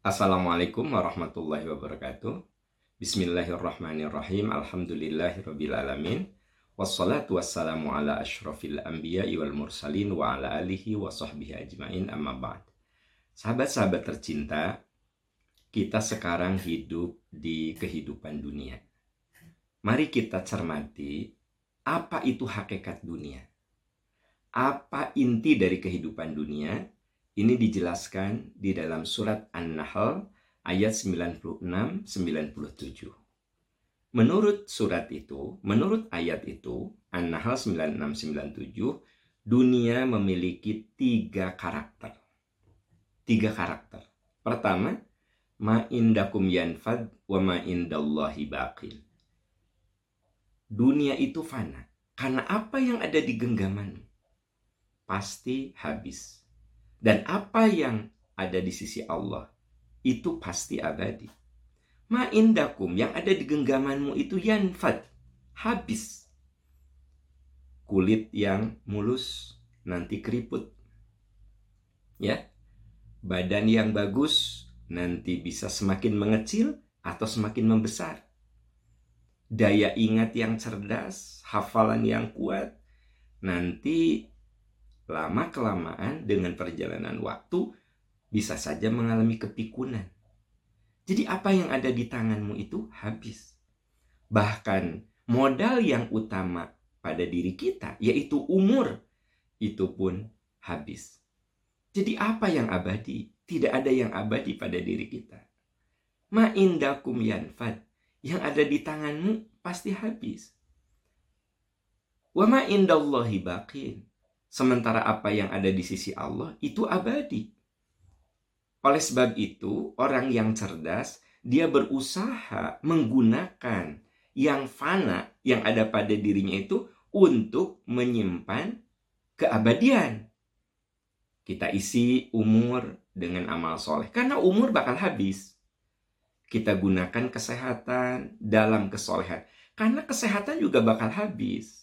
Assalamualaikum warahmatullahi wabarakatuh. Bismillahirrahmanirrahim. Alhamdulillahirrabbilalamin. Wassalatu wassalamu ala ashrafil anbiya wal mursalin wa ala alihi wa sahbihi ajmain amma ba'd. Sahabat-sahabat tercinta, kita sekarang hidup di kehidupan dunia. Mari kita cermati apa itu hakikat dunia. Apa inti dari kehidupan dunia ini dijelaskan di dalam surat An-Nahl ayat 96-97. Menurut surat itu, menurut ayat itu, An-Nahl 96-97, dunia memiliki tiga karakter. Tiga karakter. Pertama, ma indakum yanfad wa ma indallahi baqil. Dunia itu fana. Karena apa yang ada di genggaman pasti habis dan apa yang ada di sisi Allah itu pasti abadi. Ma indakum yang ada di genggamanmu itu yanfad, habis. Kulit yang mulus nanti keriput. Ya. Badan yang bagus nanti bisa semakin mengecil atau semakin membesar. Daya ingat yang cerdas, hafalan yang kuat nanti lama-kelamaan dengan perjalanan waktu bisa saja mengalami kepikunan. Jadi apa yang ada di tanganmu itu habis. Bahkan modal yang utama pada diri kita yaitu umur itu pun habis. Jadi apa yang abadi? Tidak ada yang abadi pada diri kita. Ma indakum yanfad. Yang ada di tanganmu pasti habis. Wa ma indallahi baqin Sementara apa yang ada di sisi Allah itu abadi. Oleh sebab itu, orang yang cerdas, dia berusaha menggunakan yang fana yang ada pada dirinya itu untuk menyimpan keabadian. Kita isi umur dengan amal soleh. Karena umur bakal habis. Kita gunakan kesehatan dalam kesolehan. Karena kesehatan juga bakal habis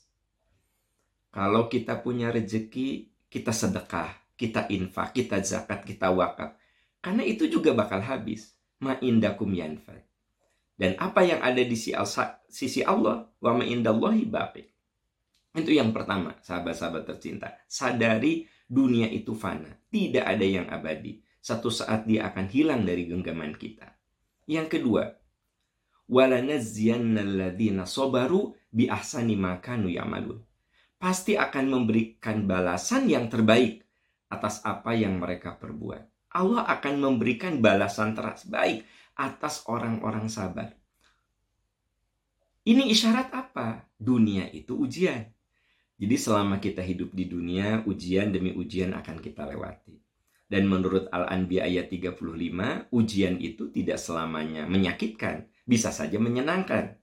kalau kita punya rezeki, kita sedekah, kita infak, kita zakat, kita wakaf. Karena itu juga bakal habis. Ma indakum yanfad. Dan apa yang ada di sisi Allah, wa ma indallahi baqi. Itu yang pertama, sahabat-sahabat tercinta. Sadari dunia itu fana. Tidak ada yang abadi. Satu saat dia akan hilang dari genggaman kita. Yang kedua, walanazziyanna alladhina sabaru bi ahsani ma kanu yamalun pasti akan memberikan balasan yang terbaik atas apa yang mereka perbuat. Allah akan memberikan balasan terbaik atas orang-orang sabar. Ini isyarat apa? Dunia itu ujian. Jadi selama kita hidup di dunia, ujian demi ujian akan kita lewati. Dan menurut Al-Anbiya ayat 35, ujian itu tidak selamanya menyakitkan, bisa saja menyenangkan.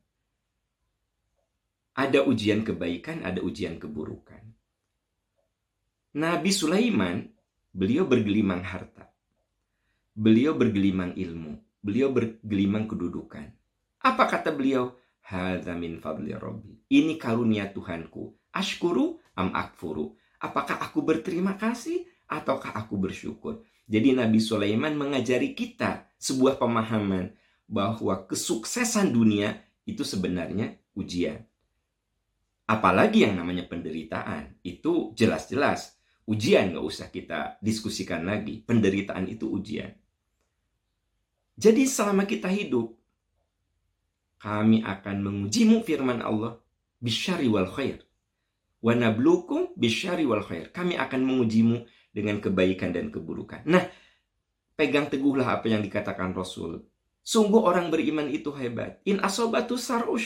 Ada ujian kebaikan, ada ujian keburukan. Nabi Sulaiman, beliau bergelimang harta. Beliau bergelimang ilmu. Beliau bergelimang kedudukan. Apa kata beliau? Hadza min fadli rabbi. Ini karunia Tuhanku. Ashkuru am akfuru. Apakah aku berterima kasih ataukah aku bersyukur? Jadi Nabi Sulaiman mengajari kita sebuah pemahaman bahwa kesuksesan dunia itu sebenarnya ujian. Apalagi yang namanya penderitaan, itu jelas-jelas ujian nggak usah kita diskusikan lagi. Penderitaan itu ujian. Jadi selama kita hidup, kami akan mengujimu firman Allah bisyari wal khair. Wa nablukum bisyari wal khair. Kami akan mengujimu dengan kebaikan dan keburukan. Nah, pegang teguhlah apa yang dikatakan Rasul. Sungguh orang beriman itu hebat. In asobatu sar'u.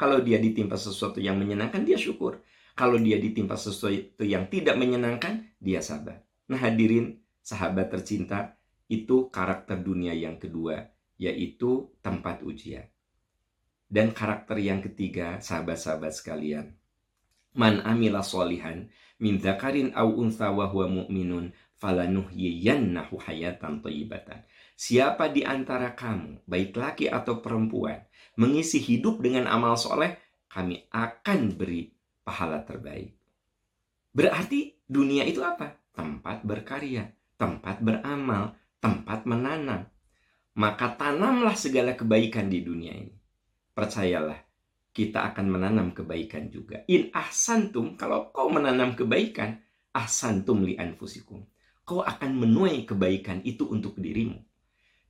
Kalau dia ditimpa sesuatu yang menyenangkan, dia syukur. Kalau dia ditimpa sesuatu yang tidak menyenangkan, dia sabar. Nah hadirin, sahabat tercinta, itu karakter dunia yang kedua, yaitu tempat ujian. Dan karakter yang ketiga, sahabat-sahabat sekalian. Man amila solihan min zakarin au untha wa huwa mu'minun falanuhyiyannahu hayatan thayyibatan. Siapa di antara kamu, baik laki atau perempuan, mengisi hidup dengan amal soleh, kami akan beri pahala terbaik. Berarti dunia itu apa? Tempat berkarya, tempat beramal, tempat menanam. maka tanamlah segala kebaikan di dunia ini. Percayalah, kita akan menanam kebaikan juga. In ahsantum, kalau kau menanam kebaikan, ahsantum li anfusikum. Kau akan menuai kebaikan itu untuk dirimu.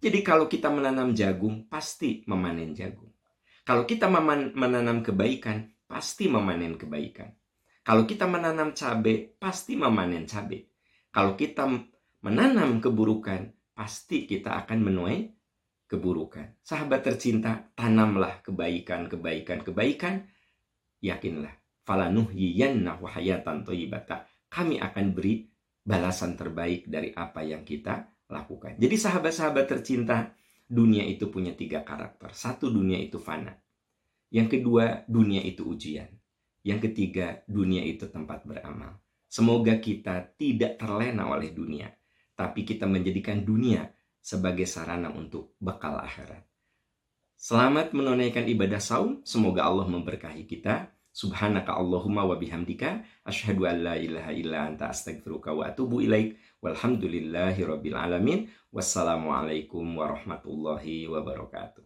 Jadi kalau kita menanam jagung, pasti memanen jagung. Kalau kita menanam kebaikan, pasti memanen kebaikan. Kalau kita menanam cabai, pasti memanen cabai. Kalau kita menanam keburukan, pasti kita akan menuai keburukan. Sahabat tercinta, tanamlah kebaikan, kebaikan, kebaikan. Yakinlah, wahayatan toyibata. Kami akan beri balasan terbaik dari apa yang kita lakukan. Jadi sahabat-sahabat tercinta, dunia itu punya tiga karakter. Satu, dunia itu fana. Yang kedua, dunia itu ujian. Yang ketiga, dunia itu tempat beramal. Semoga kita tidak terlena oleh dunia, tapi kita menjadikan dunia sebagai sarana untuk bekal akhirat. Selamat menunaikan ibadah saum. Semoga Allah memberkahi kita. Subhanaka Allahumma wa bihamdika asyhadu an la ilaha illa anta astaghfiruka wa atubu ilaik. Walhamdulillahi rabbil alamin. Wassalamualaikum warahmatullahi wabarakatuh.